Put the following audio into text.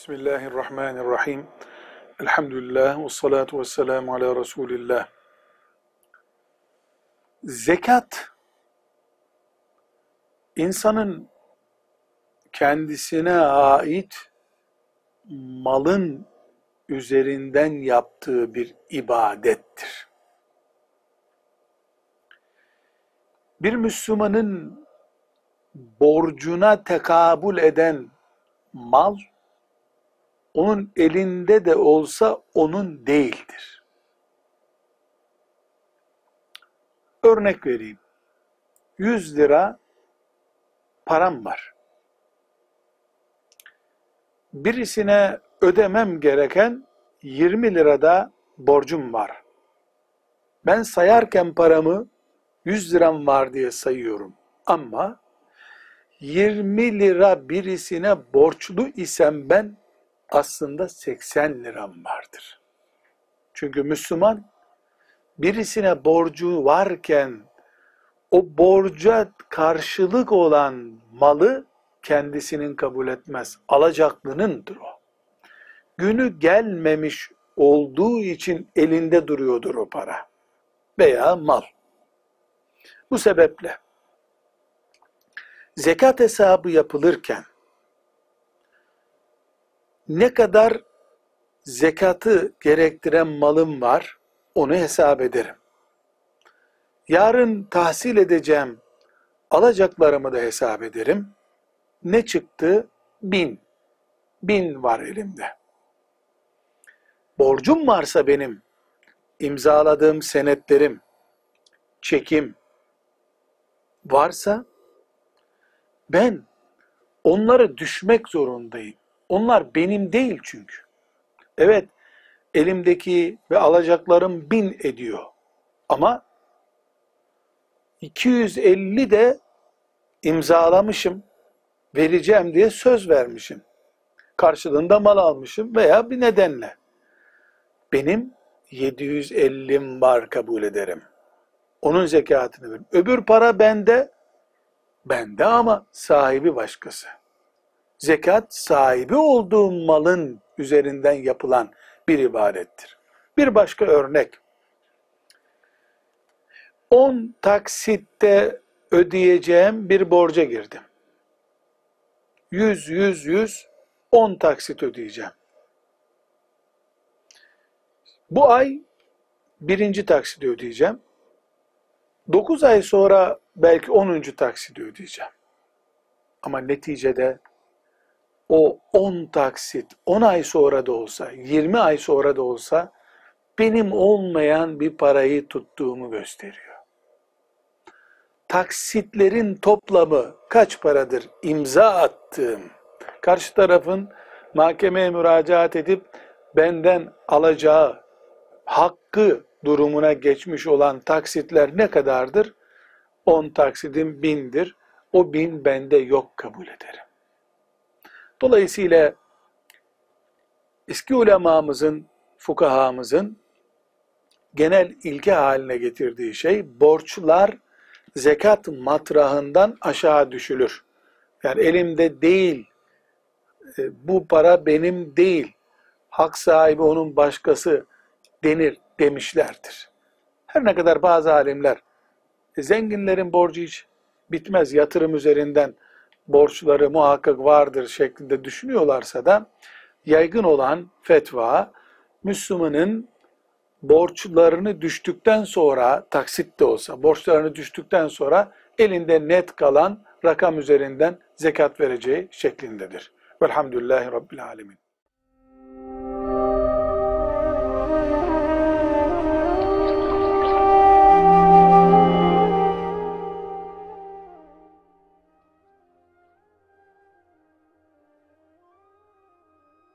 Bismillahirrahmanirrahim. Elhamdülillah ve salatu ve selamu ala Resulillah. Zekat, insanın kendisine ait malın üzerinden yaptığı bir ibadettir. Bir Müslümanın borcuna tekabül eden mal, onun elinde de olsa onun değildir. Örnek vereyim. 100 lira param var. Birisine ödemem gereken 20 lirada borcum var. Ben sayarken paramı 100 liram var diye sayıyorum. Ama 20 lira birisine borçlu isem ben aslında 80 liram vardır. Çünkü Müslüman birisine borcu varken o borca karşılık olan malı kendisinin kabul etmez. Alacaklınındır o. Günü gelmemiş olduğu için elinde duruyordur o para veya mal. Bu sebeple zekat hesabı yapılırken ne kadar zekatı gerektiren malım var onu hesap ederim. Yarın tahsil edeceğim alacaklarımı da hesap ederim. Ne çıktı? Bin. Bin var elimde. Borcum varsa benim, imzaladığım senetlerim, çekim varsa ben onları düşmek zorundayım. Onlar benim değil çünkü. Evet, elimdeki ve alacaklarım bin ediyor. Ama 250 de imzalamışım, vereceğim diye söz vermişim. Karşılığında mal almışım veya bir nedenle. Benim 750'm var kabul ederim. Onun zekatını veririm. Öbür para bende, bende ama sahibi başkası. Zekat sahibi olduğum malın üzerinden yapılan bir ibadettir. Bir başka örnek. 10 taksitte ödeyeceğim bir borca girdim. 100, 100, 100, 10 taksit ödeyeceğim. Bu ay birinci taksidi ödeyeceğim. 9 ay sonra belki 10. taksidi ödeyeceğim. Ama neticede o 10 taksit 10 ay sonra da olsa, 20 ay sonra da olsa benim olmayan bir parayı tuttuğumu gösteriyor. Taksitlerin toplamı kaç paradır? İmza attığım. Karşı tarafın mahkemeye müracaat edip benden alacağı hakkı durumuna geçmiş olan taksitler ne kadardır? 10 taksidim bindir. O bin bende yok kabul ederim. Dolayısıyla eski ulemamızın, fukahamızın genel ilke haline getirdiği şey borçlar zekat matrahından aşağı düşülür. Yani elimde değil, e, bu para benim değil, hak sahibi onun başkası denir demişlerdir. Her ne kadar bazı alimler e, zenginlerin borcu hiç bitmez yatırım üzerinden borçları muhakkak vardır şeklinde düşünüyorlarsa da yaygın olan fetva Müslümanın borçlarını düştükten sonra taksit de olsa borçlarını düştükten sonra elinde net kalan rakam üzerinden zekat vereceği şeklindedir. Velhamdülillahi Rabbil Alemin.